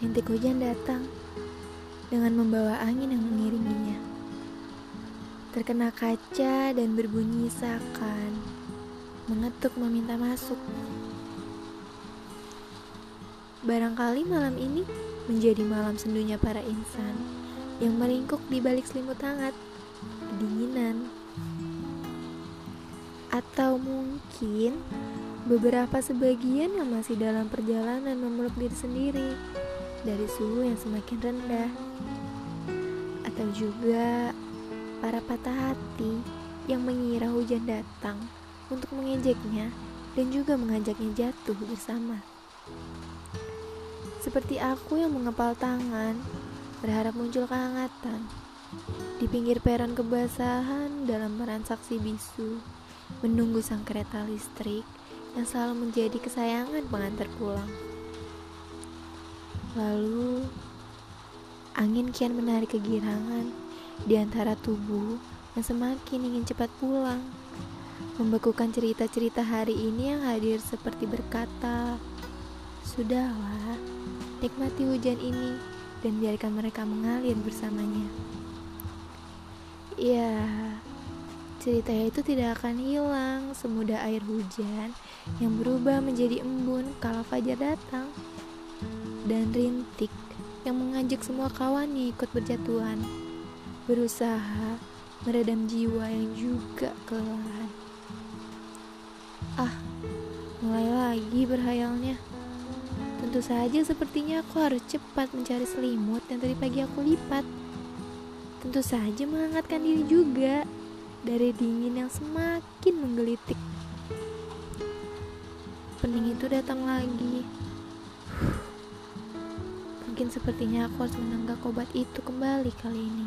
Rintik hujan datang dengan membawa angin yang mengiringinya. Terkena kaca dan berbunyi seakan mengetuk meminta masuk. Barangkali malam ini menjadi malam sendunya para insan yang meringkuk di balik selimut hangat, kedinginan. Atau mungkin beberapa sebagian yang masih dalam perjalanan memeluk diri sendiri dari suhu yang semakin rendah. Atau juga para patah hati yang mengira hujan datang untuk mengejeknya dan juga mengajaknya jatuh bersama. Seperti aku yang mengepal tangan, berharap muncul kehangatan di pinggir peron kebasahan dalam transaksi bisu menunggu sang kereta listrik yang selalu menjadi kesayangan pengantar pulang. Lalu, angin kian menarik kegirangan di antara tubuh yang semakin ingin cepat pulang. Membekukan cerita-cerita hari ini yang hadir seperti berkata, Sudahlah, nikmati hujan ini dan biarkan mereka mengalir bersamanya. Ya, cerita itu tidak akan hilang. Semudah air hujan yang berubah menjadi embun kalau fajar datang dan rintik yang mengajak semua kawannya ikut berjatuhan. Berusaha meredam jiwa yang juga kelelahan. Ah mulai lagi berhayalnya. Tentu saja sepertinya aku harus cepat mencari selimut yang tadi pagi aku lipat. Tentu saja menghangatkan diri juga dari dingin yang semakin menggelitik. Pening itu datang lagi. Mungkin sepertinya aku harus menenggak obat itu kembali kali ini.